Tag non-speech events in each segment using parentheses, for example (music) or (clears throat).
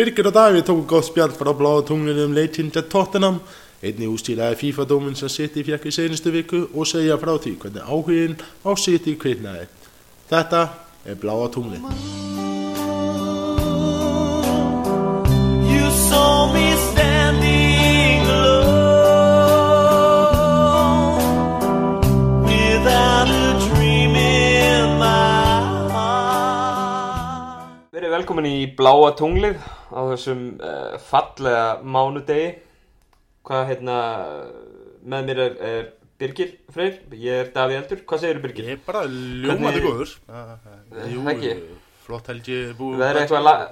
Birgir og Davíð tóku gott spjall frá bláða tunglinu um leikinn til Tottenham einni ústílaði FIFA-dóminn sem City fjekk í seinustu viku og segja frá því hvernig áhugin á City kviknaði. Þetta er bláða tunglið. You saw me standing alone without a dream in my heart. Verið velkomin í Bláa tunglið á þessum uh, fallega mánudegi. Hvað hérna, með mér er, er Birgir Freyr, ég er Daví Eldur. Hvað segir Birgir? Ég er bara Hvernig- góður. Jú, Ekki? flott helgi búið. Verður eitthvað la-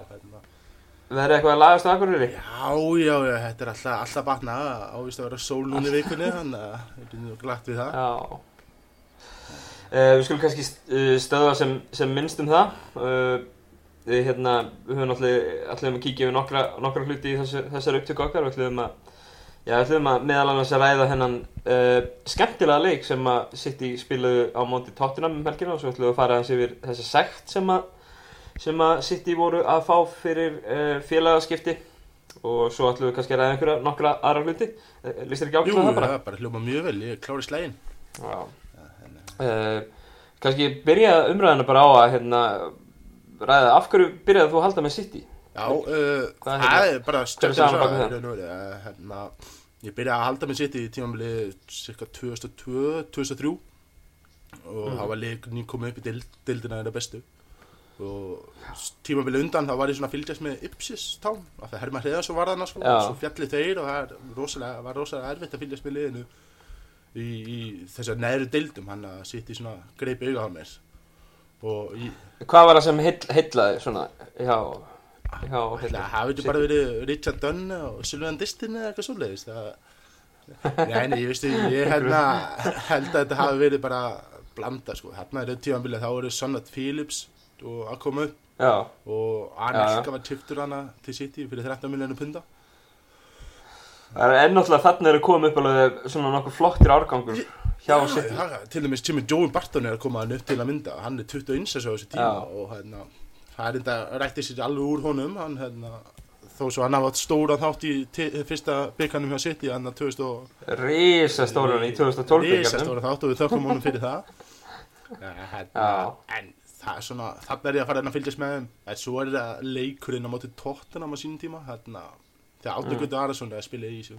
Verður eitthvað að lagast á Akureyri? Já, já, já, þetta er alltaf, alltaf batna, ávist að vera sól núna í vikunni, þannig að ég er nú glatt við það. Já. Uh, við skulum kannski stöða sem, sem minnst um það. Uh, við hérna, við höfum náttúrulega ætlum að kíkja yfir nokkra, nokkra hluti í þessu, þessari upptöku okkar og ætlum að, já, ætlum að meðal annars að ræða hennan uh, skemmtilega leik sem að City spilaðu á móti Tottenham um helgina og svo ætlum við að fara hans yfir þessa sekt sem að, sem að City voru að fá fyrir uh, félagaskipti og svo ætlum við kannski að ræða einhverja nokkra aðra hluti. Uh, Lýst þér ekki Jú, ákveða það bara? það er bara hljóma mjög vel, ég er klári slægin. Já. Uh, kannski byrja umræðina bara á að hérna, ræða af hverju byrjaði þú að halda með City? Já, uh, það þetta? er bara veru, uh, hérna, ég byrjaði að halda mig sitt í tímamili cirka 2002, 2003 og Mhm. það var leik nýkomið upp í dild, dildina þeirra bestu. Og tímamili undan þá var ég svona fylgjast með Ipsis Town. Af því að Herman Hreðarsson var þarna sko, og svo fjalli þeir og það rosalega, var rosalega erfitt að fylgjast með liðinu í, í þessar neðri dildum hann að í svona greip auga á mér í, Hvað var það sem heill, heillaði svona hjá, Það hafi ekki bara verið Richard Dunn og Sylvain Distin eða eitthvað svoleiðis það... Nei, nei, ég veistu, ég hérna, held að þetta hafi verið bara blanda, sko. Hérna er þetta tímanbilið, þá voru Sonnat Phillips og að koma upp Já, og Já, Anelka var tiptur hana til City fyrir 13 miljónu punda. það er ennáttúrulega þarna eru komið upp alveg svona nokkuð flottir árgangur hjá Já, City. já, til dæmis Jimmy Joey Barton er að koma hann upp til að mynda, hann er 21 þessu á þessu tíma Já. og hérna, það er enda rætti sér alveg úr honum, hann hérna, þó svo hann átt stóran þátt í fyrsta bygganum hjá City, hann að 2000 og Rísa stórun í 2012 byggarnum. Rísastóra þátt og við þökkum honum fyrir það ja, hérna. En það er svona, þarna er ég að fara hérna að fylgjast með þeim En svo er það leikurinn á móti tóttunum á sínum tíma Hérna, þegar Átni Mm. Guði Arason er að spila í þessu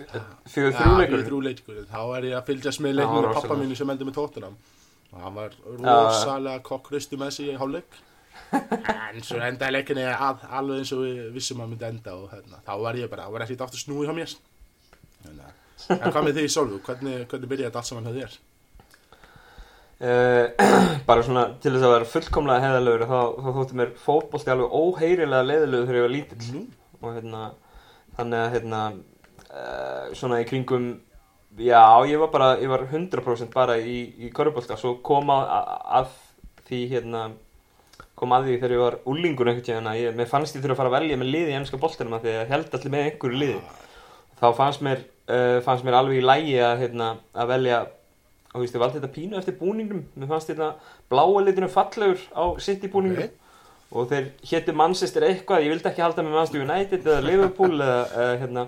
Ja, þrjúleikur. fyrir þrjúleikur Þá er ég að fylgjast með leiknum með pappa mínu sem endur með tóttunum Og hann var rosalega kokkraustu með sig í hálfleik. En svo endaði leikinni að, alveg eins og við vissum að myndi enda Og hérna, þá var ég bara, þá var ekkert aftur snúið hjá mér. Hérna, En hvað með þig í Solvu? Hvernig, hvernig byrjaði þetta allt saman hjá þér? Uh, (clears throat) bara svona til þess að vera fullkomlega heiðalegur þá, þá þótti mér fótbolti alveg óheyrilega leiðilegur þegar ég var lítill. Nú, og hérna þannig að hérna uh, svona í kringum já ég var bara ég var 100% bara í, í körubólta svo kom að, því hérna kom að því þegar ég var úlingur einhvern tíðan mér fannst ég þurfa að fara að velja með liði í ennska boltanum að því að ég held allir með einhverju liði. Þá fannst mér, uh, fannst mér alveg í lægi að, hérna, að velja og þú veist, ég valdi þetta pínu eftir búningnum. Mér fannst þetta bláa litinu fallegur á sitt í búningnum. Ok. og þeir héttu Manchester eitthvað ég vildi ekki halda með Manchester United eða Liverpool eða, eða hérna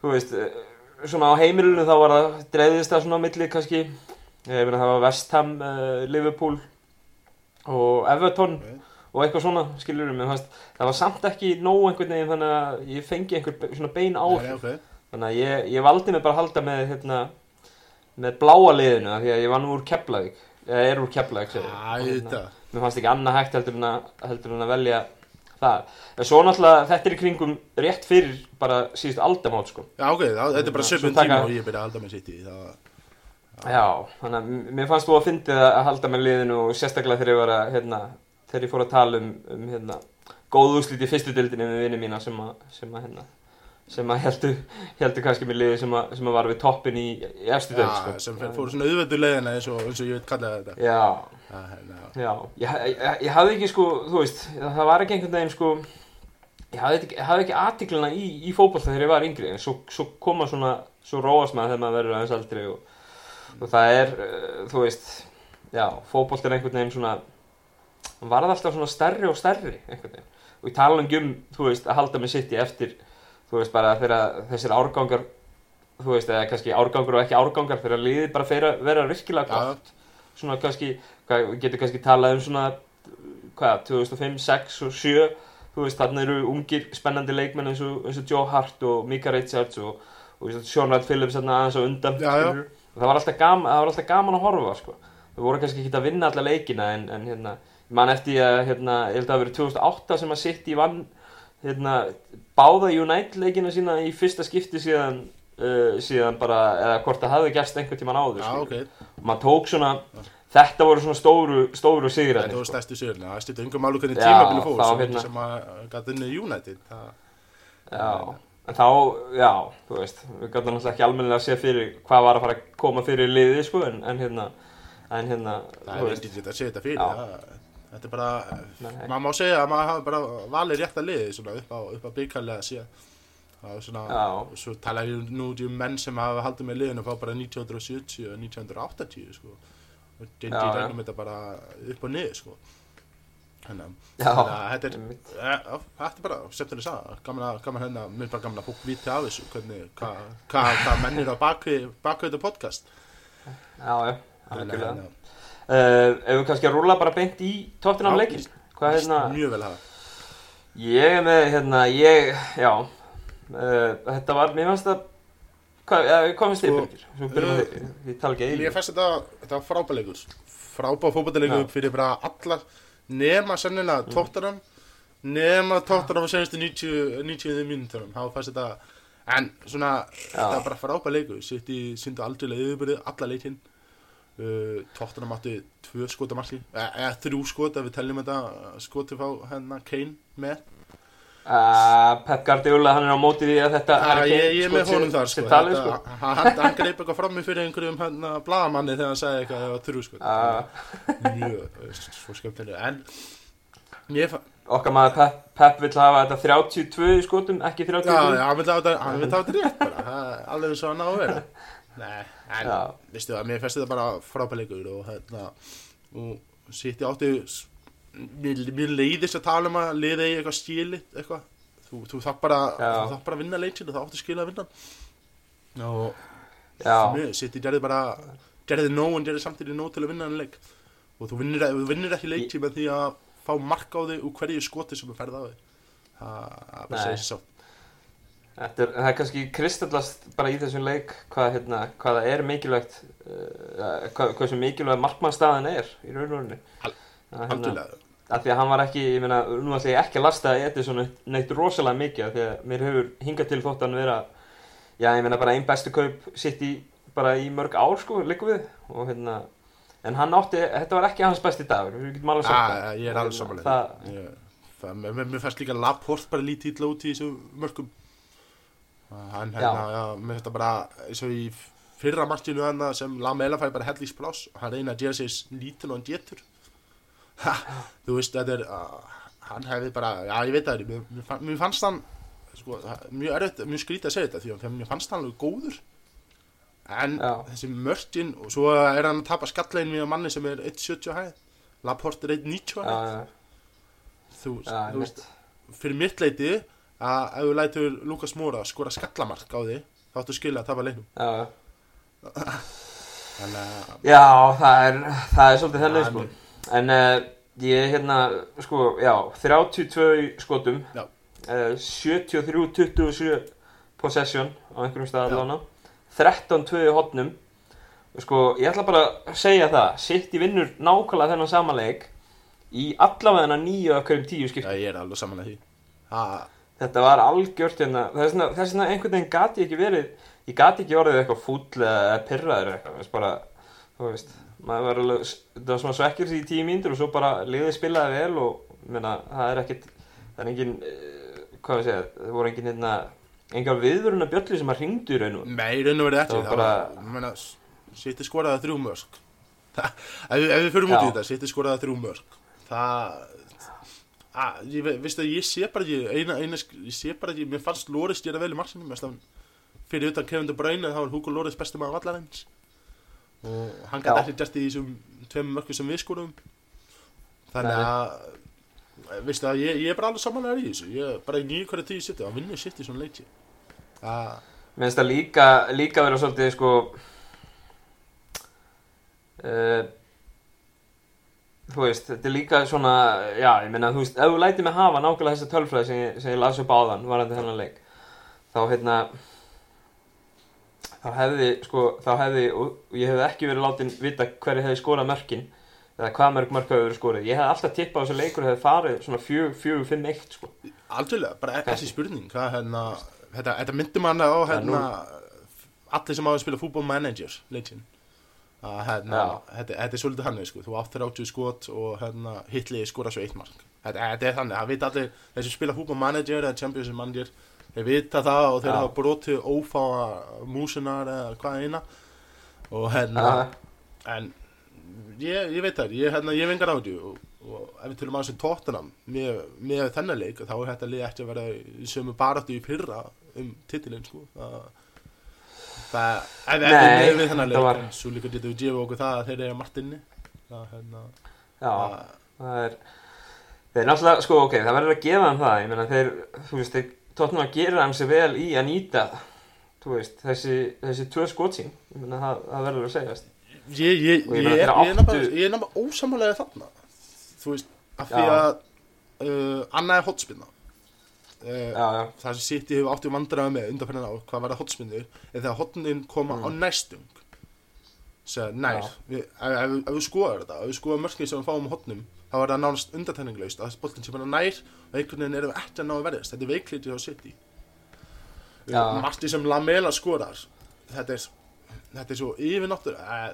þú veist, eh, svona á heimilinu þá var það dreifðist það svona á milli kannski, ég meina það var West Ham uh, Liverpool og Everton Ok. og eitthvað svona, við, fannst það var samt ekki nóg einhvern veginn þannig að ég fengi einhver svona bein áhrif Nei, ok. þannig að ég, ég valdi mig bara að halda með hérna, með bláa liðinu því að ég var nú úr Keflavík eða er úr Keflavík þetta. mér fannst ekki annað hægt heldur en að, heldur en að velja það en svo náttúrulega þetta er í kringum rétt fyrir bara síðust aldamót sko Já, ok, þá, þetta er bara söpun tíma og ég byrja halda með sitt í það. Já, þannig að mér fannst þú að fyndið að halda með liðinu og sérstaklega þegar ég var að, hérna, þegar ég fór að tala um, um hérna, góð úrslit í fyrstu dildinni með vinni mína sem að, sem að, hérna, sem að heldur, heldur kannski með liði sem að, sem að var við toppin í, í dild, Já, sko. sem fóru svona auðvöldu leiðina eins og, eins og ég veit kallaði þetta. Já, Já, hérna, já, ég, ég, ég hafði ekki, sko, þú veist, það var ekki einhvern veginn, sko, ég hafði ekki, ég hafði ekki aðtiklina í, í fótboll þegar ég var yngri, en svo, svo koma svona, svo róast maður þegar maður verður aðeins aldrei og, og það er, uh, þú veist, já, fótboll er einhvern veginn svona, hann varð alltaf svona stærri og stærri einhvern veginn. og ég tala um, þú veist, að halda með City eftir, þú veist, bara þegar þessir árgangar, þú veist, eða kannski árgangur og ekki árgangar, þegar liðið bara fyrir að vera virkilega gott, svona kannski, við getum kannski talað um svona, hvað, 2005, 6 og 7, þú veist, þarna eru ungir spennandi leikmenn eins og, eins og Joe Hart og Mika Richards og, og Sean Wright Phillips aðeins á undan, skilurðu. og það var alltaf gaman, það var alltaf gaman að horfa, sko. Við vorum kannski ekki að vinna alla leikina en, en hérna, ég man eftir að, hérna, ég held að það hafi verið 2008 sem að City vann, hérna, báða United leikina sína í fyrsta skipti síðan, uh, síðan bara, eða hvort það hafði gerst einhvern tíman áður, Já, skilurðu. ok. Og maður tók svona, þetta voru svona stóru, stóru sigræðin, Þetta voru stærstu sigurinn. Það styrti yngum málu hvernig tímabili fór, sem, hérna- sem að gæti unnið United. Það, Já, en þá, já, þú veist, við gætum náttúrulega ekki almennilega að sé fyrir hvað var að fara að koma fyrir liðið, sko, en, en hérna, en hérna, það þú er veist, ekkert að segja þetta fyrir. Það, þetta er bara, Nei. maður má segja að maður hafa bara valið rétt að liði svona upp á, upp á byggarlega síðan. Það er svona, Já. svo tala ég nú út í um menn sem hafa haldið með liðinu frá bara 1970 og 1980, sko. Og Dendi já. regnum þetta bara upp og niður, sko. Þannig að þetta er, þetta er bara, saga, gaman að, gaman hérna, mér er bara gaman að fólk viti af þessu, hvernig, hvað hva, hva menn eru á bakvið bak þetta podcast. já, já, ef við kannski að rúla bara beint í tóttinam Já, leikin, hvað hérna, Mjög vel hafa. ég er með, hérna, ég, já, uh, þetta var, mér fannst hvað, ja, hvað finnst þið, Sko, Birgir? Svo byrjum við þig, ég tala ekki Ég einu. fæst þetta, þetta var frábæleikur, frábæð fótballleikur Já. fyrir bara allar, nema sennilega Mm. tóttunum, nema tóttunum á senastu 90, 90 mínutunum, þá fæst þetta, en svona, þetta var bara frábæleikur, sitt í syndu aldrei yfirbyrðið, alla leikinn, uh, tóttunum átti tvö skota marki, eða þrjú skot ef við teljum þetta skoti fá hérna Kane með, Uh, Pep Guardiola, hann er á móti því að þetta Harry ég, ég er með honum þar sko. Þetta- sko. hann, hann, hann greip eitthvað fram með fyrir einhverjum hérna, bladamanni þegar hann sagði eitthvað eða þrjú sko. Uh, mjög eh, svo skemmtilega en ég fa- okkar maður Pep, Pep vill hafa þetta 32 í skotum, ekki 32 já, hann vil hafa þetta- hann þetta rétt bara það alveg eins og hann á að vera nei, en Já. veistu það, mér festi þetta bara frábæleikur og hérna og sitt í átti mér, mér leiðist að tala um að liða í eitthvað stílit eitthvað. Þú, þú þarf bara, bara að vinna leikinn og það átti skilja að vinna. Og Mjög, City gerði bara gerði nóg en gerði samtidig nóg til að vinna hann leik. Og þú vinnir, þú vinnir ekki leikti með því að fá mark á þig úr hverju skoti sem þú ferð á þig. Það það bara Nei. segir sér svo Þetta er, það er kannski kristallast bara í þessum leik hvað, hérna, hvað það er mikilvægt uh, hvað, hvað sem mikilvægt markmannstæðan er í raun og Að, hérna, að því að hann var ekki, ég meina, nú ætla ég ekki að lasta Edison neitt, neitt rosalega mikið af því að mér hefur hingað til þótt hann vera já, ég meina bara einn bestu kaup sitt í bara í mörg ár sko, líku við. Og hérna en hann átti, þetta var ekki hans besti dagur við getum alveg sagt Ah, ég er alveg hérna, samanlega það- það, mér, fannst líka Laporte bara lítið í þessu mörgum hann hérna, mér finnst það bara eins og í fyrra markinu hann sem Lamela fæði bara hellís pláss hann reyna að gera sér lítil og hann getur. Ha, þú veist, þetta er uh, hann hefði bara, já ég veit það mér, mér, fann- mér fannst hann sko, mjög erfitt, mjög skrítið að segja þetta því að mér fannst hann alveg góður. En Já. þessi mörkin og svo er hann að tapa skallegin við manni sem er 1.70 hæð Laporte er 1.90 já, hæð já, þú, þú veist, fyrir mitt leiti að ef þú lætur Lukas Móra skora skallamark á því þá áttu skilja að tapa leiknum já, já. þannig Já, það er, það er svolítið þannig Já, sko. En uh, ég hérna, sko, já, 32 í skotum, Já. uh, 73-27 possession á einhverjum Já. stað allavega, 13-2 í hotnum. Sko, ég ætla bara að segja það, City vinnur nákvæmlega þennan samanleik í allavega nýju af hverjum tíu já, skiptum. ég er alveg saman að því ha, Þetta var algjört hérna, þess vegna, þess vegna einhvern veginn gati ekki verið, ég gati ekki orðið eitthvað fúll eða pyrraður eitthvað, þess bara, þú veist, maður var alveg, þetta var svona svekkir í tíu mínútur og svo bara liðið spilaði vel og, ég meina, það er ekkit, það er engin, uh, hvað við segja, það voru engin hérna, engar viðvöruna bjöllu sem að ringdu í raun og, Nei, í raun og verið ekki. Það var bara- ég meina, Siti skoraði þrjú mörg (laughs) ef, við- ef við förum út í þetta Siti skoraði þrjú mörg það að, ég, ve- veistu að ég sé bara ekki eina, eina, ég sé bara ekki, mér fannst Loris gera vel í stafn fyrir utan Kevin De Bruyne þá var Hugo Loris bestum af allarins og hann gæti ekki gert í þessum tveim mörgum sem við skorum þannig að veistu að ég, ég er bara alveg samanlegar í þessu. Ég er bara í nýju hverju tíu sitt að vinna sitt í svona leiki það, Mér finnst það líka, líka vera svolítið sko uh, Þú veist, þetta er líka svona, já, ég meina, þú veist, ef þú lætið mig hafa nákvæmlega þessa tölfræði sem ég, sem ég las upp áðan, varandi þennan leik, þá, hérna, þá hefði, sko, þá hefði, og ég hefði ekki verið látin vita hverju hefði skorað mörkin, eða hvað mörg mörk hefði verið skorið. Ég hefði alltaf tippað á þessu leikur hefði farið svona 4-5-1, sko. algjörlega, bara Kannski. þessi spurning hvað, hérna, þetta, þetta myndi manna á hérna, allir sem á að spila fútbol manager leikin að hérna, þetta, þetta er svolítið hann sko. þú átt 30 skot og hérna, hitli skora svo eitt mark. Þetta, þetta er þannig, það vita allir þeir sem spila fútbol manager eða champions manager þeir vita það og þeir hafa brotið ófáa músinar eða hvað eina. Og hérna Já. en ég, ég veit það, ég, hérna, ég vengar á því. Og, og ef við tölum aðeins um tóttunum með, þennan leik þá er þetta lið ekki að vera í sömu baráttu í fyrra um titilinn sko. Það það, ef við með við þennan leik svo líka getum við gefa okkur það að þeir eru Martinni það, hérna, Já, það, það er þeir náttúrulega, sko, ok, það verður að gefa þeim það ég meina, þeir, þú veist, þeir tóttum að gera þeim sér vel í að nýta þú veist, þessi, þessi tvö skotsín ég meina, það, það verður að segjast. Ég, ég, ég ég, er, náttúrulega ósamálega þarna þú veist, af því að uh, Anna er hotspinna uh, já, það sem City hefur áttu vandræða með undanferðin á hvað var það hotspinnur er þegar hotnin koma á næstung segja nær við, ef, ef, ef við skoðum þetta, ef við skoðum mörkið sem við fáum á hotnum þá er það nánast undantekninglaust að boltin sem er nær og einhvern veginn erum ekki að ná að verðast. Þetta er veiklítið á City. Já. Marti sem Lamela skorar þetta er þetta er svo yfirnáttur eh,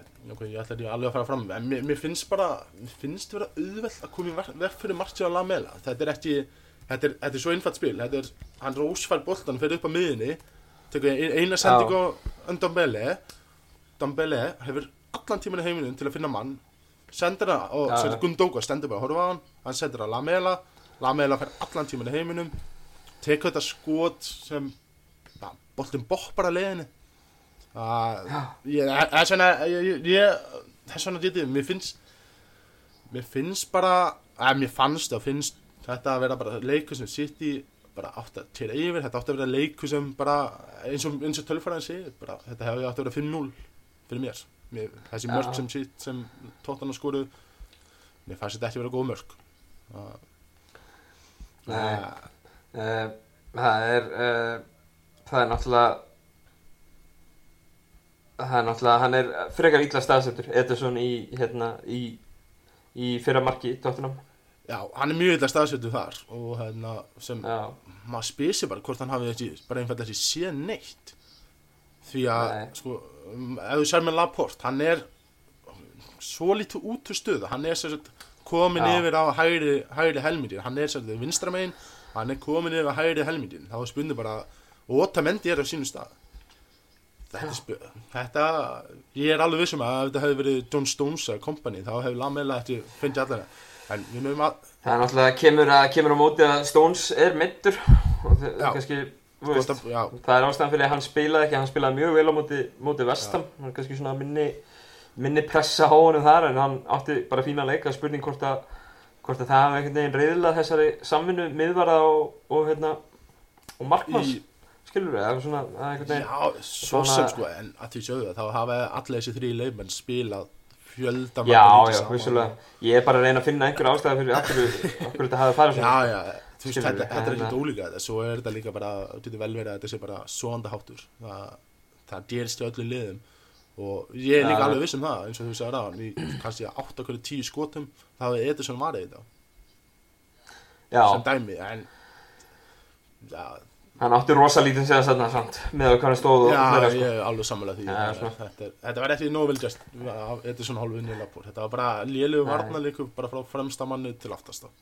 ég ætla ekki alveg að fara fram en mér, mér finnst bara mér finnst vera auðvelt að koma í ver- verð fyrir Marti og Lamela. Þetta er ekki þetta er, þetta er svo einfalt spil. Er, hann rósfær boltan fyrir upp á miðinni tekur ein- eina sendingu á Dambele Dambele hefur allan tíman í heiminum til að finna mann sendir það og sendir já. Gundoga stendur bara að horfa á hann hann sendir það Lamela. Lamela fær allan tíman í heiminum tekur þetta skot sem ja, boltin boppar að leiðinni. Það það er svona það er svona getið mér finnst mér finnst bara að mér fannst og finnst þetta að vera bara leikur sem sitt í bara átt að tera yfir, þetta átt að vera leikur sem bara eins og, og tölfræðin segir bara, þetta hefði átt að vera 5-0 fyrir mér, mér þessi Já. mörk sem sitt sem tóttan að skoru mér fannst þetta ekki vera góð það Nei. uh, það er uh, það er náttúrulega það er náttúrulega, hann er frekar illa staðsettur Ederson í, hérna, í í fyrra marki í Tottenham Já, hann er mjög illa staðsettu þar og hérna sem Já, maður spyr sér bara hvort hann hafi ekki bara einfalda ekki séð neitt. Því að Nei. sko, um, ef þú sér með Laporte hann er svo lítið út úr stöðu. Hann er sér komin Já. yfir á hægri, hægri helmingin. Hann er sér vinstra megin hann er komin yfir á hægri helmingin. Þá spunni bara og Otamendi er á sínum stað. Þetta, spu- þetta ég er alveg vissum að ef þetta hefði verið John Stones eða company þá hefði Lamela ekki fundið allar mögum að það er náttúrulega kemur, að, kemur á móti að Stones er middur og það Já. kannski veist, að- það er ástæðan fyrir að hann spilaði ekki. Hann spilaði mjög vel á móti, móti vestam hann er kannski svona minni, minni pressa á honum þar en hann átti bara fína leik að spurning hvort að hvort að það hafi einhvern veginn reyðilað þessari samvinnu miðvara og, og hérna og markmanns, í, skilur við er svona, er Já, svo sem sko, en að því sjöðu þá hafa allir þessi þrý leifmenn spilað fjölda já, já, vissulega. Ég er bara að reyna að finna einhver ástæða fyrir okkur, þetta hafi farið svona. Já, já, þú veist, þetta, er ekkert ólíka þetta, svo er þetta líka bara, þetta getur vel verið að þetta sé bara svoandaháttur, það, það gerist í öllum liðum. Og ég er líka alveg viss um það, eins og þú sagði ráðan, í kannski 8 hverju 10 skotum, þá hefði Edison varðið þetta, já, sem dæmi, en, já, hann átti rosa lítið segja þarna samt með að hvað hann stóð og já, fleira, ég sko. er alveg sammála því, Já, þetta, svona. þetta, er- þetta var ekki nóg vel gæst, Edison hálfu inn í Lapur, þetta var bara lélegu Nei. varnarleiku, bara frá fremsta manni til aftasta,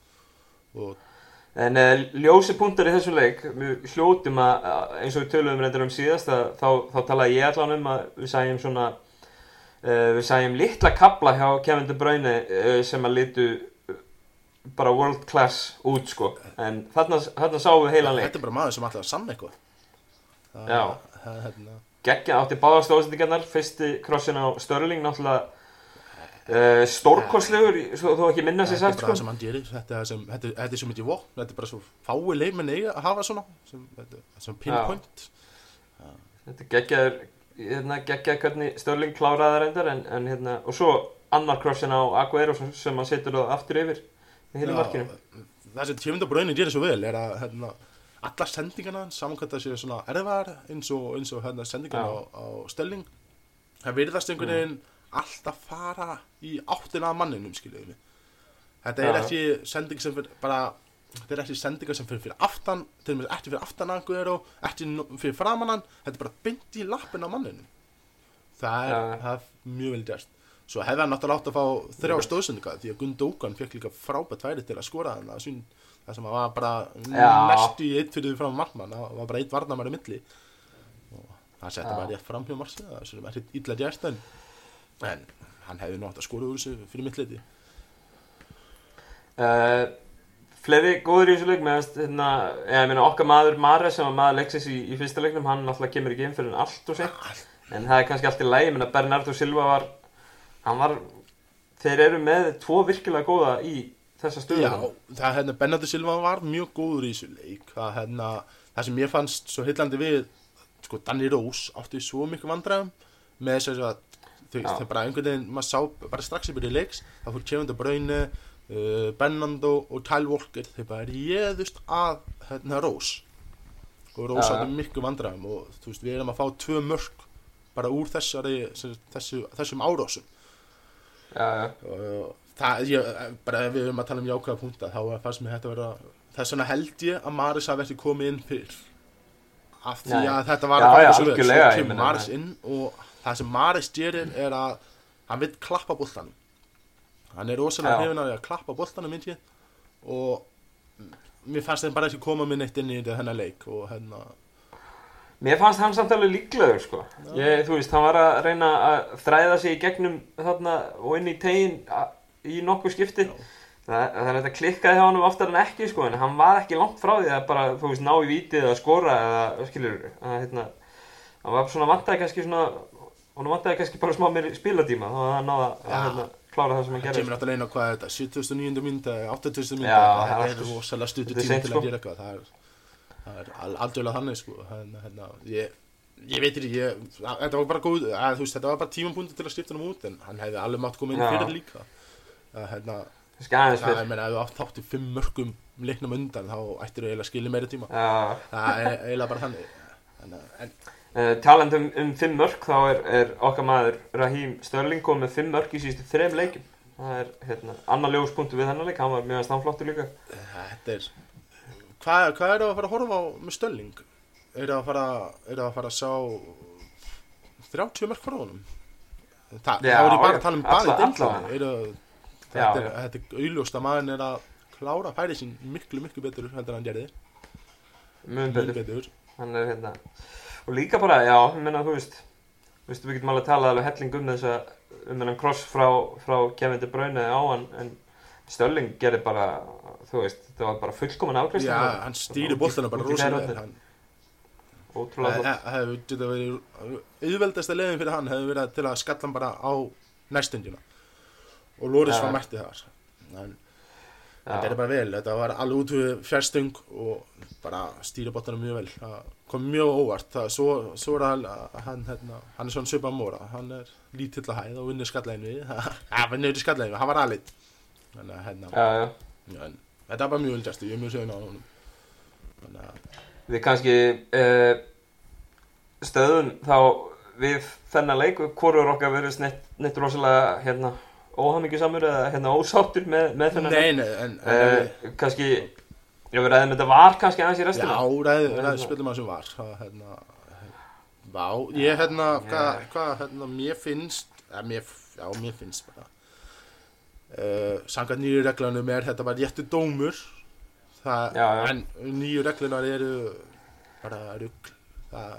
og En uh, ljósi punktar í þessu leik, við hljótum að, eins og við töluðum reyndar um síðast, að, þá, þá talaði ég allan um að við sæjum svona, uh, við sæjum litla kabla hjá Kevin De Bruyne uh, sem að litu bara world class út sko, en þarna, þarna sáum við heilan leik. Þetta er bara maður sem að sanna eitthvað. Það- Já. það- hérna, Gekkja átti báða stóðsendingarnar, fyrsti krossin á Störling náttúrulega uh, stórkostlegur, þú ekki minna sér sagt sko. þetta er, sem, þetta, er- þetta er svo mikið vopn, þetta er bara svo fái leikmenn eiga að hafa svona, sem, þetta, sem pinpoint. Þetta geggjaður, hérna, geggjaður hvernig Störling kláraði það reyndar en, en hérna, og svo annar crossin á Aguero sem, sem hann setur það aftur yfir í hinu markinu. Það sem Tjöfund og Braunin gerir svo vel er að hérna, alla sendingarna, samankvæmt að séu svona erfar eins og, eins og hérna, sendingarna á, á Stelling, það virðast einhvern veginn alltaf fara í áttina af manninum, skiljuðu mig. Þetta er ekki sending sem fyrir bara, þetta er ekki sendingar sem fyrir fyrir aftan, til og með ekki fyrir aftan að Aguero, ekki no- fyrir framann hann, þetta er bara byndi í lappin á manninum. Það er, það er mjög vel gert. Svo hefði hann náttúrulega átt að fá þrjá stóðsendinga því að Gundókan fekk líka frábært væri til að skora hann það, það sem að var bara næstu í eitt fyrir því fram markmann. Það var bara eitt varnamæri milli. Og það setti Já. bara rétt fram hjá Marsi það er hitt illa gert en, en hann hefði nátt að skora úr þessu fyrir mitt leiti Uh, fleiri góður í þessu leik meðan hérna, ég meina okkar maður Mares sem var maður leiksins í, í fyrsta leiknum hann náttúrulega kemur ekki inn fyrir en allt og sent en það er kannski allt í lægi, ég meina Bernardo Silva var hann var þeir eru með tvo virkilega góða í þessa stöðu. Já, það hérna Bernardo Silva var mjög góður í þessu leik. Það, hérna, það sem ég fannst svo heillandi við sko Danny Rose átti svo mikið vandræðum með þess að það bara einhvern veginn, maður sá bara strax í byrju leiks það fór Kevin De Bruyne uh, Bernardo og Kyle Walker þeir bara réðust að hérna Rose. Og Rose átti mikið vandræðum og þú veist við erum að fá tvö mörg bara úr þessari þessu, þessum árásum það, ég, bara ef við erum að tala um jákvæða punta þá fannst mér þetta vera þess vegna held ég að Maris hafi ekki komið inn fyrr. Af því Nei. að þetta var Já, að já, svo kemur Maris inn og það sem Maris gerir er að hann vil klappa boltanum. Hann er rosalega því að klappa boltanum myndi ég. Og mér fannst þeim bara ekki koma minn eitt inn í þetta hennar leik og hérna Mér fannst hann samt alveg líklegur sko. ég, Þú veist, hann var að reyna að þræða sig í gegnum þarna og inn í tegin í nokkuð skipti Það, það er þetta klikkaði hjá hann oftar en ekki sko, en hann var ekki langt frá því að bara, þú veist, ná í vítið eða skora eða, skilur, að, hérna, hann var svona vantaði kannski svona, hann vantaði kannski bara smá meiri spilatíma, þá að hann náða að Já. hérna, klára það sem hann gerði. kemur náttúrulega inn á hvað er þetta 79. mynda, 80. mynda það er rosalega er tíma til sko. að gera eitthvað það er, það er al- aldrei þannig sko. Hérna, hérna, ég, ég veit ekki ég, að- þetta var bara góð að, veist, þetta var bara tímapunkti til að skipta hann út en hann hefði alveg mátt koma inn fyrir líka. Að, hérna, það, fyrr. ég meina ef þú átt þátt í fimm mörgum leiknum undan þá ættir þú eiginlega að skilja meiri tíma. Já, það er eiginlega bara þannig. En, en Uh, talandi um, um fimm mörg þá er, er okkar maður Raheem Störling komið með fimm mörg í síðustu þrem leikum það er hérna, annar ljóspunktu við þennan leik hann var mjög stannflottur líka. Þetta er Hvað, hvað er það að fara að horfa á með Stölling? Er það að fara, það að fara að sjá 30 mörg frá honum? Þa, Já, þá er bara að tala um það- Já, Þetta er, já. þetta er auðljóst að maður er að klára færi sín miklu, miklu betur heldur en hann gerði. mjög betur betur. hann er hérna og líka bara, já, ég meina, þú veist þú veist, við getum alveg talað alveg helling um þess að um hennan cross frá, frá Kevin De Bruyne á hann en Störling gerði bara, þú veist þetta var bara fullkomin afgræsla Já, hann stýri boltana bara rosalega ótrúlega Það flott. það hefði getað verið auðveldasta leiðin fyrir hann hefði verið til að skalla hann bara á næstundina. Og Loris Já. var mætti þar. En þetta er bara vel, þetta var alveg út við fjárstöng og bara stýri bóttanum mjög vel. Það kom mjög óvart. Það, svo, svo er hann, hann, hérna, hann er svona svipað móra, hann er lítill að hæð og vinnur skallæginu við (laughs) þannig að hérna, já, já. en, þetta var bara mjög vel gæstu, ég er mjög söguna á honum þannig að Við kannski uh, stöðum þá við þennan leik, hvorur okkar verið neitt, neitt rosalega hérna, óhamingjusamur eða hérna, ósáttur með, með þennan nei, leik. nei, en, en Uh, kannski, já við ræðum þetta var kannski aðeins í Já, restina. ræð, ræð spilum að sem var það, hérna, Vá, ég hérna, hvað, hva, hérna, mér finnst ja, mér, Já, mér finnst bara uh, Sangat nýju reglanum er þetta bara réttu dómur. Það, Já, já. En nýju reglunar eru bara rugl. Það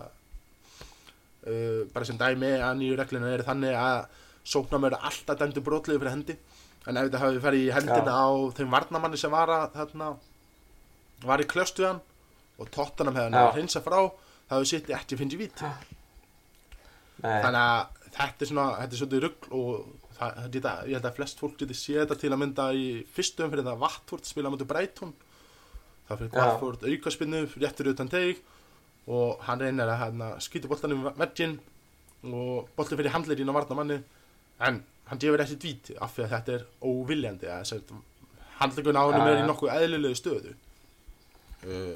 uh, bara sem dæmi að nýju reglunar eru þannig að sóknum eru alltaf dæmdu brotliði fyrir hendi. En ef þetta hafi farið í hendina á þeim varnamanni sem var að þarna var í klöst við hann og tóttanum hefði hann Já. að hreinsa frá það hefði sitt ekki finnst í vít þannig að þetta er svona þetta er svolítið rugl og það, þetta, ég held að flest fólk geti séð þetta til að mynda í fyrstu umfyrir það Vattford spila mútið Breitón það fyrir Já. Vattford aukaspinnu réttur utan teig og hann reynir að hérna, skýta boltanum í veggin og boltin fyrir handleirin á varnamanni en hann gefur ekki dvíti af því að þetta er óviljandi að handleikun á hann er í nokkuð eðlilegu stöðu. Uh,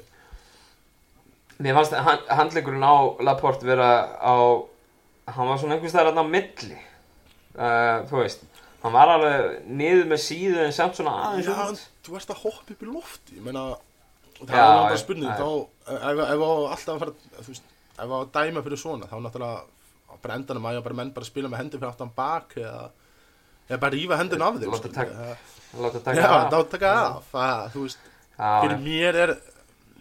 Mér fannst hand, handleikurinn á Laporte vera á hann var svona einhvers staðar þarna á milli uh, þú veist hann var alveg niður með síðu en samt svona aðeins út. þú ert að hoppa upp í lofti ég meina, það er náttúrulega já, spurning þá, ef, ef á alltaf að fara þú veist, ef á að dæma fyrir svona þá náttúrulega bara endanum að ég bara menn bara spila með hendur fyrir aftan bak eða, eða bara rífa hendun af þeim Láta skilur. taka- Það- láta já, taka af. þá taka af það, þú veist, fyrir mér er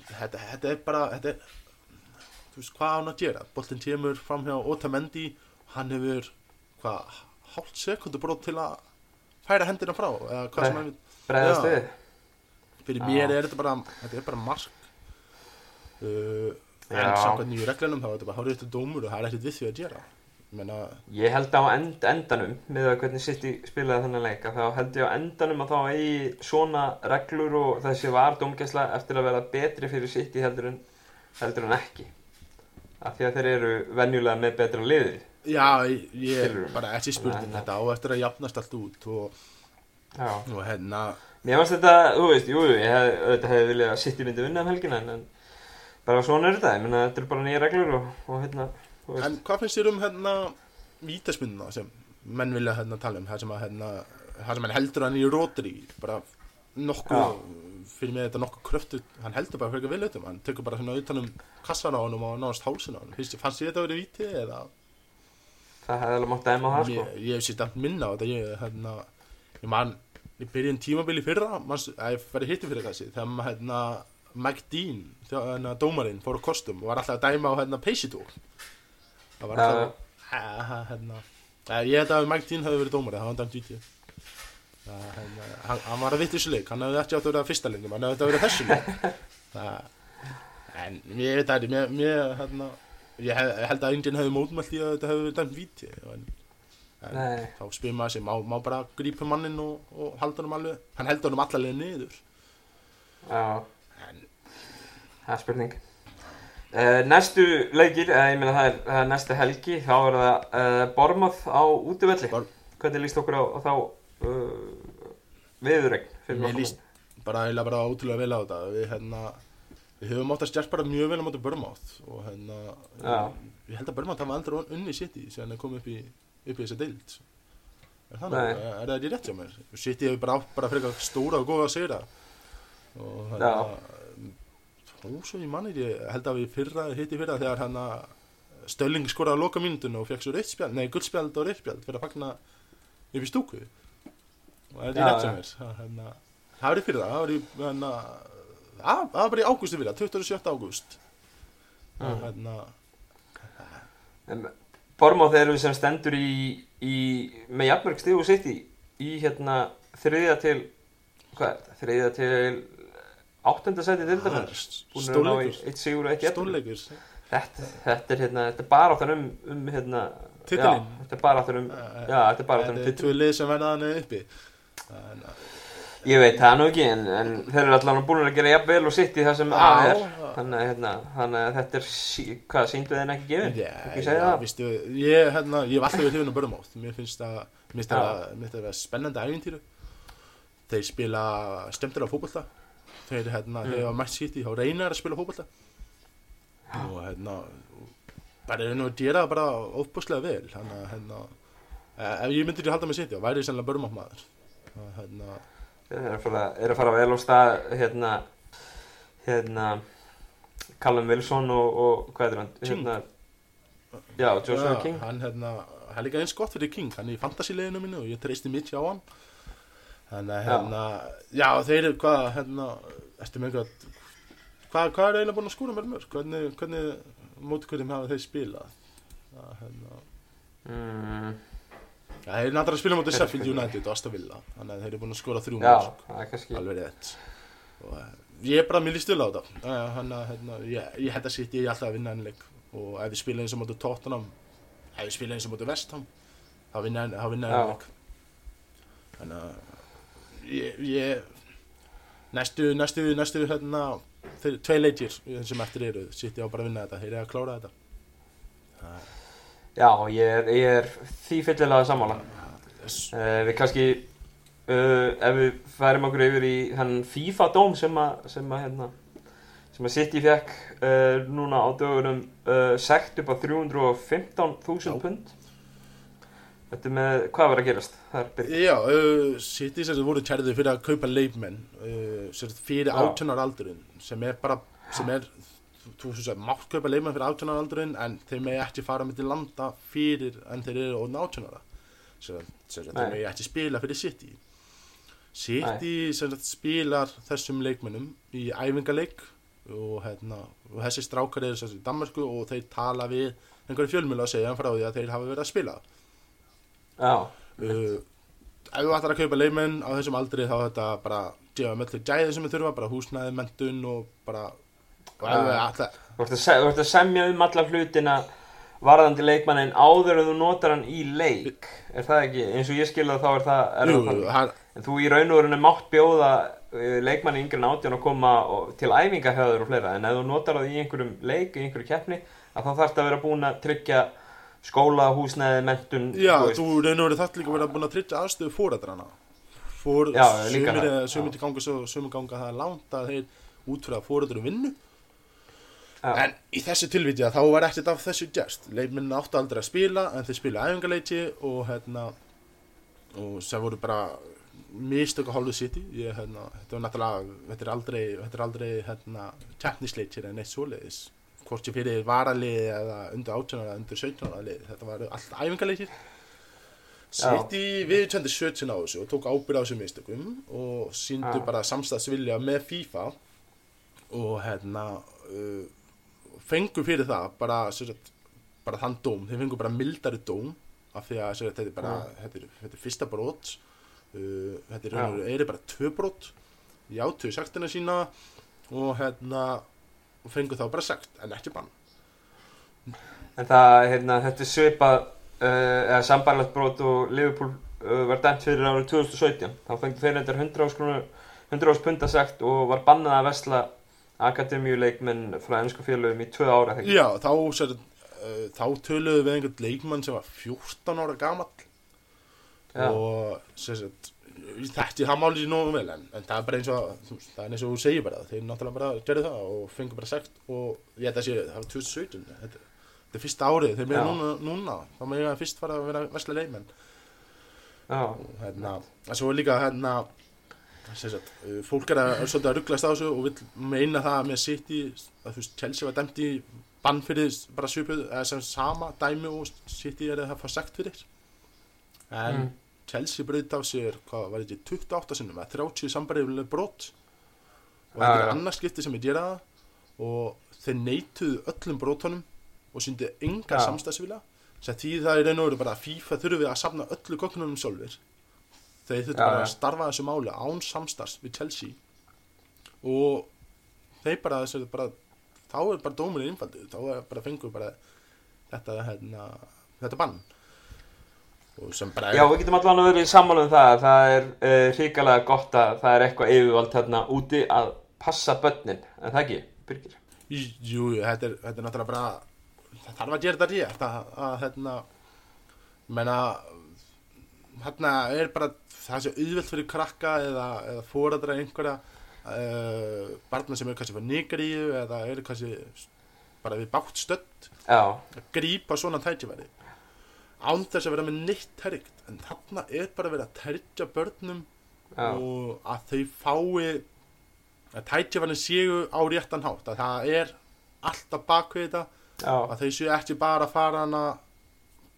þetta, þetta er bara þetta er, þú veist, hvað á hann að gera? Boltin kemur fram hjá Otamendi hann hefur, hvað hálft sekundu brót til að færa hendina frá, eða hvað sem Nei. hann bregðast við fyrir mér er þetta bara þetta er bara mark uh, en samkvæmt nýju reglunum þá er þetta bara hárið eftir dómur og það er ekkert við því að gera Ég meina, Ég held á end, endanum, með að hvernig City spilaði þennan leik, að þá held ég á endanum að þá eigi svona reglur og þessi var dómgæsla eftir að vera betri fyrir City heldur en, heldur en ekki. Af því að þeir eru venjulega með betra liðið. Já, ég er bara ekki spurning þetta á eftir að jafnast allt út og, og hérna Mér fannst þetta, þú veist, jú, ég hef, auðvitað hefði viljað að City myndi vinna um helgina, en, bara svona er þetta, ég meina, þetta eru bara nýja reglur og, og hérna, en hvað finnst þér um hérna vítasmyndina sem menn vilja hérna tala um? Það sem að hérna það sem hann heldur hann í rótri bara nokkuð fyrir mig er þetta nokkuð kröftu hann heldur bara vel auðvitað hann tekur bara svona utanum kassan á honum og náðast hálsin á honum. Finnst- þér þetta að vera víti eða Það hefði alveg mátt dæma það, sko. ég, hef sér dæmt minna á þetta ég, hérna, ég man ég byrja en tímabili fyrra manns, að ég færi hitti fyrir þessi þegar maður hérna Mike Dean, þegar hérna, dómarinn fór á kostum og var alltaf að dæma á hérna Peysidók það var alltaf hérna, uh, ég held að Mike Dean hefði verið dómari, það var dæmt víti uh, hérna, hann, hann var að vitt þessu leik hann hefði ekki átt að vera fyrsta leiknum hann hefði átt að vera þessu það, (laughs) en ég veit að mér, mér hérna, ég hef, held að enginn hefði mótmælt í að þetta hefði verið dæmt víti en, en þá spyr maður sig, má, má bara grípa mannin og, og halda honum alveg hann heldur honum allalega niður Já. en Það er spurning. Uh, næstu leikir, uh, ég meina það er, það er næsta helgi, þá er það uh, Bormað á útivelli. Bor- Hvernig líst okkur á, á þá uh, viðurregn nokkrum líst bara bara ótrúlega vel á þetta við hérna við höfum átt að stjart bara mjög vel á móti Börmátt og hérna Já. ég held að Börmátt hafa aldrei unni City sem er komið upp í, upp í þessa deild. Er það, nú? er það rétt hjá mér? City hefur bara átt bara frekar stóra og góða að segja og hérna svo ég manni ég held að við fyrra hitti fyrra þegar hérna Stölling skoraði að loka mínutinu og fekk svo rautt spjald, nei guldspjald og rautt spjald fyrir að fagna upp í stúku. Og það er Já, rétt sem já. er það, hérna, það var í fyrra, það var í hérna, það það var bara í ágústu fyrra 27. ágúst Mm. hérna, Bormað eru sem stendur í, í með jafnmörg stíð og sitt í, í hérna þriðja til, hvað er þriðja til áttunda sæti dildarnar. Búin að ná í stórleikur eitt sigur og ekki eftir. stórleikur Þetta, þetta er hérna, þetta er bara áttan um, um hérna. Já, þetta er bara áttan um, já, þetta er bara áttan um þetta er tvö lið sem verða hann uppi en, Ég veit það nú ekki, en, en þeir eru allan búin að gera jafn vel og sitt í það sem að er. Þannig að, hérna, þetta er, sí, hvað, síndu þeim ekki gefin? Já, Ekki segja það? Vistu, ég, hérna, ég hef alltaf verið hlifin á Börmátt Mér finnst það mér finnst það að- vera spennandi æfintýru Þeir spila stemtur á fótbolta. Þeir, hérna, Mm. þeir hafa mætt sitt í þá reynar að spila fótbolta. Og hérna bara er nú að það bara óbúslega vel. Þannig að, hérna eh, ef ég myndir að halda með sitt, já, væri ég sennilega Börmátt maður. Það, hérna, Eru að fara, eru að fara vel á stað, hérna, hérna, Callum Wilson og, og hvað er hann? Hérna, já, Joshua já, King. Hann, hérna, hann er líka eins gott fyrir King Hann er í fantasy-leginu mínu og ég treysti mikið á hann Þannig að, Já. hérna, já, þeir eru hvað, hérna, með einhvað, hvað, hvað er eiginlega búin að skúra með mörg? Hvernig, hvernig mótkvöldum hafa þeir spilað? Það, hérna, Mm, já, þeir eru náttúrulega spila er Sheffield? United og Aston Villa, þannig að þeir eru búin að skóra þrjú já, mörg, það er alveg rétt. Og eh, ég er bara mjög líst til á Eh, hann að, hérna, ég, ég held að sitt ég alltaf að vinna henni leik og ef við spila eins og mótið Tottenham, ef við spila eins og mótið Vestham, þá vinna þá vinna Já. henni leik. þannig að ég, ég næstu, næstu, næstu hérna, þeir, tvei leikir sem eftir eru, sitt ég á bara að vinna þetta þeir eru að klára þetta Já, ég er, ég er því fyllilega sammála. Þess- Uh, við kannski, uh, ef við færum okkur yfir í hann FIFA-dóm sem að, sem að, hérna, sem að City fekk uh, núna á dögunum sekt upp á 315.000 Já. pund. Þetta er með, hvað var að gerast? Er. Já, uh, City sem voru kærðið fyrir að kaupa uh, sagt fyrir Já. 18 ára aldurinn sem er bara, sem er þú- sem sagt, mátt kaupa leikmenn fyrir 18 ára aldurinn en þeir megi ekki fara með til landa fyrir en þeir eru orðin 18 ára sem sem þeir megi ekki spila fyrir City. City sem sagt spilar þessum leikmennum í æfingaleik og hérna og þessi strákar eru sem sagt í Danmarku og þeir tala við einhverju fjölmjöla og segja frá því að þeir hafa verið að spila. Já, uh, ef þú ætlar að kaupa leikmenn á þessum aldri þá þetta bara gefa með öllu gæði sem við þurfa, bara húsnæði, mentun og bara þú ert að, se- þú ert að semja um alla hlutina varðandi leikmannin áður en þú notar hann í leik. Er það ekki, eins og ég skilða þá er það, er jú, það hann, En þú í raun og verinu mátt bjóða uh, leikmanni yngri en átján að koma og, til æfinga hjá þér og fleira. En ef þú notar það í einhverjum leik, í einhverju keppni að þá þarf það að vera búin að tryggja skóla, húsnæði, mentun já, þú þú reynur verið þátt líka að búin að tryggja aðstöðu fórædrana fór, það, til ganga sumir ganga það er langt að þeir út fyrir að fórædrum vinnu. En í þessu tilviti að þá var ekkert af þessu gest leikminn áttu aldrei að spila en þeir spila æfingaleiki og hérna og sem voru bara mistök að hálfu ég, hérna, þetta var náttúrulega þetta er aldrei, þetta er aldrei hérna, tjafnisleikir en eitt svoleiðis. Hvort ég fyrir varaliði eða undir 18 ára eða undir 17 ára liði þetta var allt æfingaleikir. City viðurkendi sjötsin á þessu og tók ábyrð á þessum mistökum og síndu bara samstagsvilja með FIFA og hérna uh, fengu fyrir það bara, sagt, bara þann dóm. Þeir fengu bara mildari dóm af því að sagt, þetta er bara þetta er, þetta er fyrsta brot. Uh, þetta er, veru- eru bara tvö brot. Játu saktina sína og hérna og fengu þá bara sagt en ekki bann. En það, hérna, þetta er svipað uh, eða sambarlegt brot og Liverpool uh, var dæmt fyrir árið 2017 þá fengið þeir reyndar 100 ás krónu 100 ás punda sagt og var bannað að vesla akademíuleikmenn frá ennsku félögum í tvö ára þegar já þá, sagt, uh, þá töluðu við einhvern leikmann sem var 14 ára gamall Já. og sagt þetta það máli sér nógu vel en, en það er bara eins og það er eins og þú segir bara þeir náttúrulega bara gerðu það og fengur bara sagt og ég held að sé það var 2017 þetta, þetta er fyrsta árið þeir Já. núna, núna þá með ég að fyrst fara að vera vesla leikmenn Já, og hérna en svo er líka hérna sagt, uh, fólk er að, að rugglast á þessu og vil meina það með City að þú veist Chelsea var dæmt í bann fyrir bara svipuð eða sem sama dæmi og City er að fá sagt fyrir. En Mm. Chelsea breyt á sér, hvað var þetta, 28 sinnum eða 30 sambariðuleg brot? Og Já, þetta er annars skipti sem ég gera það. Og þeir neituðu öllum brotunum og sýndi enga Já. samstæðsvila sem því það er raun og veru bara að FIFA þurfi að safna öllu gögnunum sjálfir þeir þurftu bara að starfa þessu máli án samstarfs við Chelsea. Og þeir bara, þessi, bara þá er bara dómurinn einfaldur. Þá er bara fengur bara þetta, hérna, þetta bann. Já, við getum allan að vera í sammála um það að það er uh, hrikalega gott að það er eitthvað yfirvald þarna úti að passa börnin, en það ekki, Birgir? Jú, jú, þetta er, þetta er náttúrulega bara það þarf að gera þetta rétt að, að hérna menna hérna er bara það sé auðvelt fyrir krakka eða, eða fóradra einhverja uh, barna sem eru kannski fyrir nýgaríu eða eru kannski bara við bátt stödd Já, að grípa svona tækifæri. Án þess að vera með neitt tergt en þarna er bara verið að tergja börnum já, og að þau fái að tækifærin séu á réttan hátt. Að það er alltaf bakvið þetta. Já. Að þau séu ekki bara að fara hana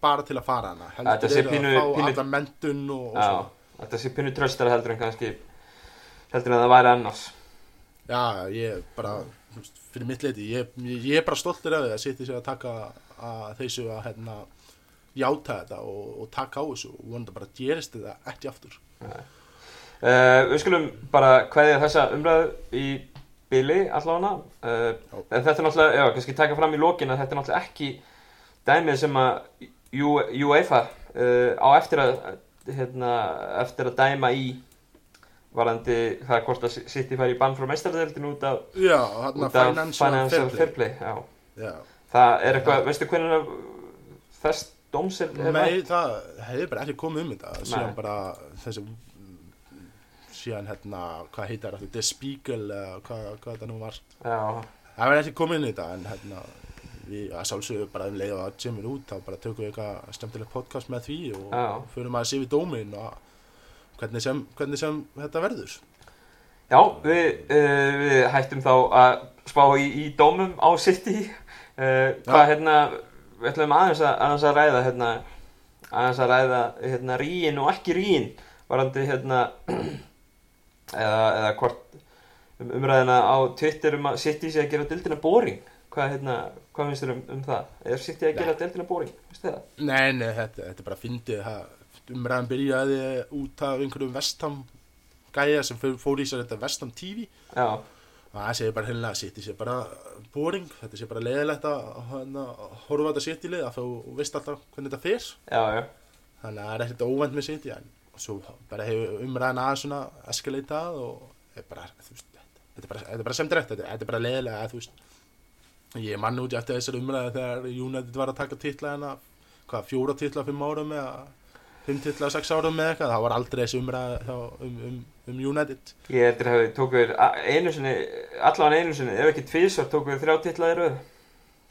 bara til að fara hana eru pínu- að fá alla mentun og, og Já, svona. þetta sé pínu tröstara heldur en kannski heldur en það væri annars. Já, ég bara fyrir mitt leiti, ég, ég, er bara stoltur af því að sitja sér að taka að þeir séu að hérna játa þetta og, og taka á þessu og vonandi bara gerist þetta ekki aftur. Uh, við skulum bara kveðja þessa umræðu í bili allavega. Uh, en þetta er náttúrulega, já, kannski taka fram í lokin að þetta er náttúrulega ekki dæmið sem að UEFA uh, á eftir að hérna, eftir að dæma í varandi það hvort að City fær í bann frá meistardeldinu út af, Já, út af financial fair play. já. Já, það er eitthvað, veistu hvernig þess dóms er, Nei, það hefði bara ekki komið um þetta. Síðan bara þessi síðan hérna, hvað heitar þetta? The Spiegel hvað, hvað þetta nú var. Já, það verði ekki komið í þetta en hérna við að sjálfsögðu bara um leið og að Jimmy út þá bara tökum við eitthvað skemmtilegt podcast með því og Já. förum að sé við dómin og hvernig sem, hvernig sem þetta verður já við, uh, við hættum þá að spá í, í dómum á City uh, hvað Já. hérna við ætlum aðeins að, aðeins að ræða hérna, aðeins að ræða hérna ríin og ekki ríin varandi hérna (clears throat) eða, eða hvort um umræðina á Twitter um að City sé að gera dildina boring hvað, hérna, hvað finnst þér um, um það? Er City að gera þið það? Nei, nei, þetta, þetta er bara fyndið það- umræðan byrjaði út af einhverjum vestam gæja sem fór- í sér þetta vestam og það segir bara að City sé bara boring, þetta sé bara leiðilegt að, hérna, að horfa þetta lið að þú veist alltaf hvernig þetta já þannig að það er ekkert óvænt með City en svo bara hefur umræðan aðeins svona escaleitað og er þetta er bara, þetta er bara semdrætt, þetta, þetta er bara leiðilega að þú veist ég mann út í eftir þessar umræði þegar United var að taka titla hérna hvað, fjóra titla fimm árum eða fimm titla sex árum með eitthvað, það var aldrei þessi umræði þá um, um, um United. Ég heldur að hafi tók við einu sinni, allavega einu sinni, ef ekki tvísvar tók við þrjá titla í að,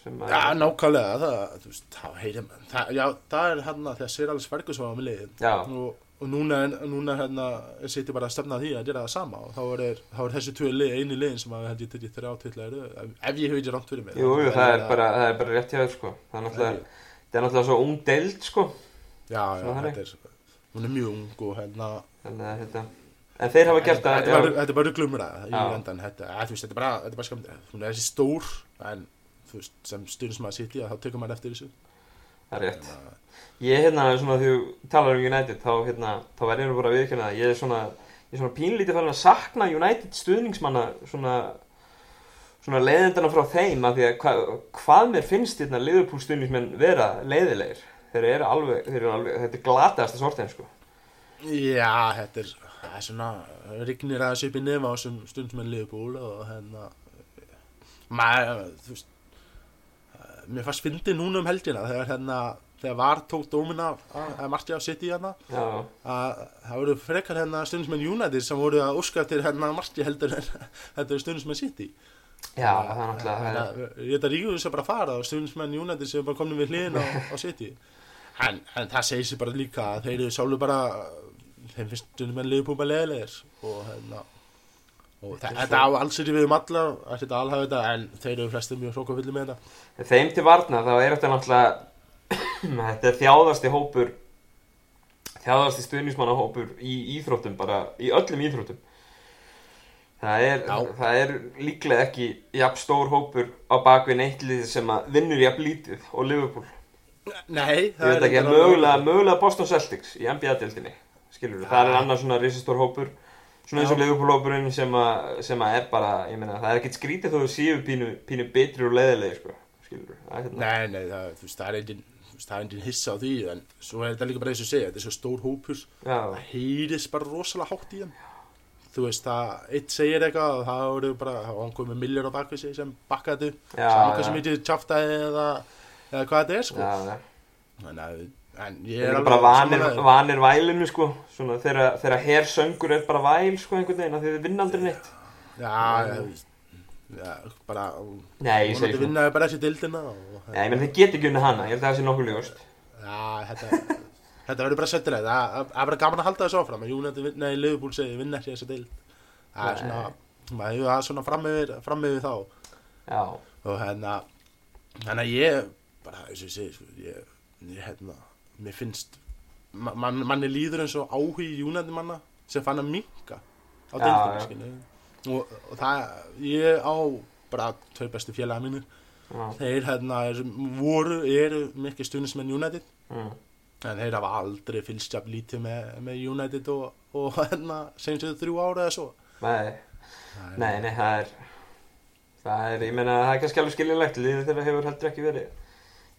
Já, nákvæmlega, það, veist, þá heyrir maður, það, já, það er hérna þegar Sir Alex Ferguson var með liðin og, og núna, núna hérna sittir bara að stefna að því að gera það sama og þá er, þá er þessi tvö lið, eini liðin sem að held ég tekið þrjá titla í röð, ef, ég hef ekki rámt fyrir mig jú, jú, það er bara, það er bara rétt hjá þér sko. Það er náttúrulega, það er náttúrulega svo ung deild sko. Já, já, þetta er, hún er mjög ung og hérna Þannig að en þeir hafa gert það, Þetta er bara þetta, að, þú veist, þetta er bara, þetta er bara skemmt hún er þessi stór, en þú veist, sem stundum sem að sitja, þá tekur maður eftir þessu það er rétt. Að- Ég hérna, svona þú talar um United, þá hérna, þá verður bara það Ég er svona, ég er svona pínlítið farin að sakna United stuðningsmanna svona svona leiðendana frá þeim að því að hva, hvað mér finnst hérna Liverpool stuðningsmenn vera leiðilegir. Þeir eru alveg, þeir eru alveg, þetta er glataðasta sortin sko. Já, þetta er, er svona, rignir aðeins upp í nefa á þessum stundum með Liverpool og hérna, maður, þú veist, mér fannst fyndi núna um helgina þegar hérna, þegar var tók dómina að, að Marti á City hérna, að það voru frekar hérna stundismenn United sem voru að óska til hérna Marti heldur en (laughs) þetta eru stundismenn City. já, það er náttúrulega að Ég þetta ríkur þess að bara fara og stundismenn United sem bara komin við hliðin á, á City. En, en það segir sér bara líka að þeir eru sjálfur bara, þeim finnst stundismenn Liverpool bara leðilegir og hérna, þetta á alls ekki við um alla, að þetta alhafa þetta, en þeir eru flestir mjög hrókafulli með þetta. Þeim til varna þá er þetta náttúrulega (clears throat) þetta er þjáðasti hópur þjáðasti stuðningsmannahópur í íþróttum bara, í öllum íþróttum. Það er, það er líklega ekki jafn stór hópur á bakvið neittlið sem að vinnur jafn lítið og Liverpool. Nei, ég veit ekki, mögulega, Boston Celtics í NBA-dildinni skilur það er annar svona risastór hópur svona eins og hópurinn sem, að- sem að er bara, ég meina, það er ekkert skrítið þó þú séu pínu, pínu betri og leiðilegi sko, skilur er hérna. Nei, nei, það, þú veist, það er engin, þú veist, það er engin hissa á því, en svo er þetta líka bara eins og segja, þetta er svo stór hópur, Já, það heyrist bara rosalega hátt í þeim. Þú veist, það, eitt segir eitthvað og það voru bara, það var komið milljör á bakvið sig sem bakkaði þetta, Já, saman já. hvað sem heitir tjáftæði eða, eða hvað þetta er, sko. já, já. Þannig að, Þeir er eru bara vanir, vanir vælinu sko. Svona þegar hersöngur er bara væl sko einhvern veginn Því þið vinna aldrei neitt. Já, já, já, bara, Nei, vonandi svona vinnaði bara þessi dildina Nei, ég menn þið get ekki unni hana, ég held að það sé nokkuð ljóst. Já, þetta, þetta verður bara settir það, það er bara gaman að halda þessu áfram, að United, vin- nei, Liverpool segi, vinna þessu dild. Það er svona, maður hefur það svona fram yfir, fram yfir þá. Já, og hérna, hérna ég, bara, segi, sko, ég, ég, hérna, mér finnst, ma- man, manni líður eins og áhugi United manna sem fann að minka á dildinu. Og, og það, ég á bara tvei bestu félaga mínu, já, þeir, hérna, eru, voru, eru mikið stundismenn United. Mm. En þeir hafa aldrei fylgst jafn lítið með, með United og, og hérna senstu þrjú ára eða svo. Nei, Það er- nei, nei, það er Það er, ég meina, það er kannski alveg skiljulegt Liðið þeirra hefur heldur ekki verið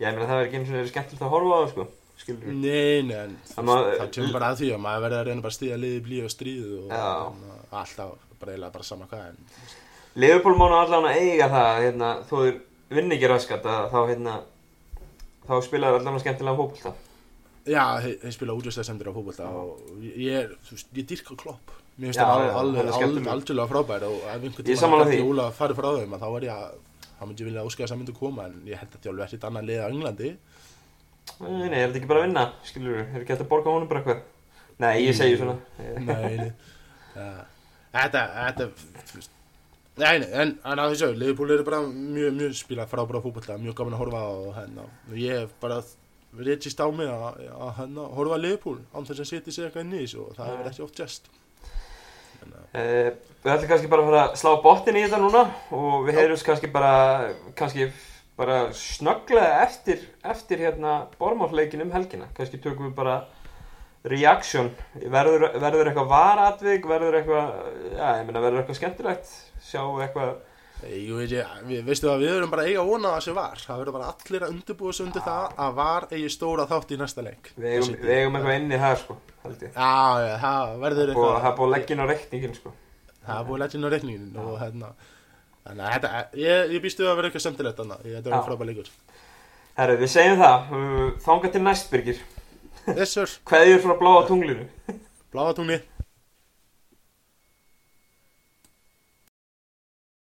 Ég meina, það er ekki eins og verið skemmtilegt að horfa á það sko skilur. Nei, nei, en Það það kemur bara að því að maður verður að reyna bara að stíða liði blíð og stríð og Já. hérna, alltaf bara eiginlega bara sama hvað en Liverpool má nú allan að eiga það, hérna, þó þeir vinni ekki raskat, að þá, hérna, þá spilaður allan að skemmtilega fótbolta. Já, þeir, þeir spila útvislega sendir á fótbolta og ég er, ég dýrka klopp Mér finnst það alveg, er algjörlega frábær og ef einhvern er sammála því. Óla farið frá þeim að þá er ég að þá myndi ég vilja þess að myndi koma en ég held að þjálfur ekkert annað liða á Englandi Nei, er þetta ekki bara að vinna, skilur við, er ekki hægt að borga honum bara eitthvað? Nei, ég segi svona. Nei, Þetta, þetta, þú Nei, en, en að þessu, Liverpool eru bara mjög, mjög spila frábæra fótbolta, mjög gaman að horfa á og hérna, og ég hef bara reytist á mig að, að hérna, horfa að Liverpool án þess að setja sig eitthvað inn í þessu og það hefur ekki oft gest. Uh, við ætlum kannski bara að fara að slá bottin í þetta núna og við heyrjumst kannski bara, kannski bara snögglega eftir, eftir hérna bormáttleikin um helgina. Kannski tökum við bara reaction. Verður, verður eitthvað varatvik, verður eitthvað, já, ég meina verður eitthvað skemmtilegt, sjá eitthvað, Ég veit ég, við veistu að við erum bara að eiga að það sé var. Það verður bara allir að undirbúa sig undir það að var eigi stóra þátt í næsta leik. við eigum, við eigum eitthvað inni það sko, held ég. Já, já, það verður Og það er búið að leggja inn á reikningin sko. Það er búið leginn á reikningin og hérna, þannig að þetta, ég, ég býstu að vera eitthvað semtilegt þannig, þetta Já. er frábæð leikur. Herru, við segjum það, þanga til næst Birgir. Yes sir, (laughs) Kveðjur frá bláa tunglinu. bláatúni.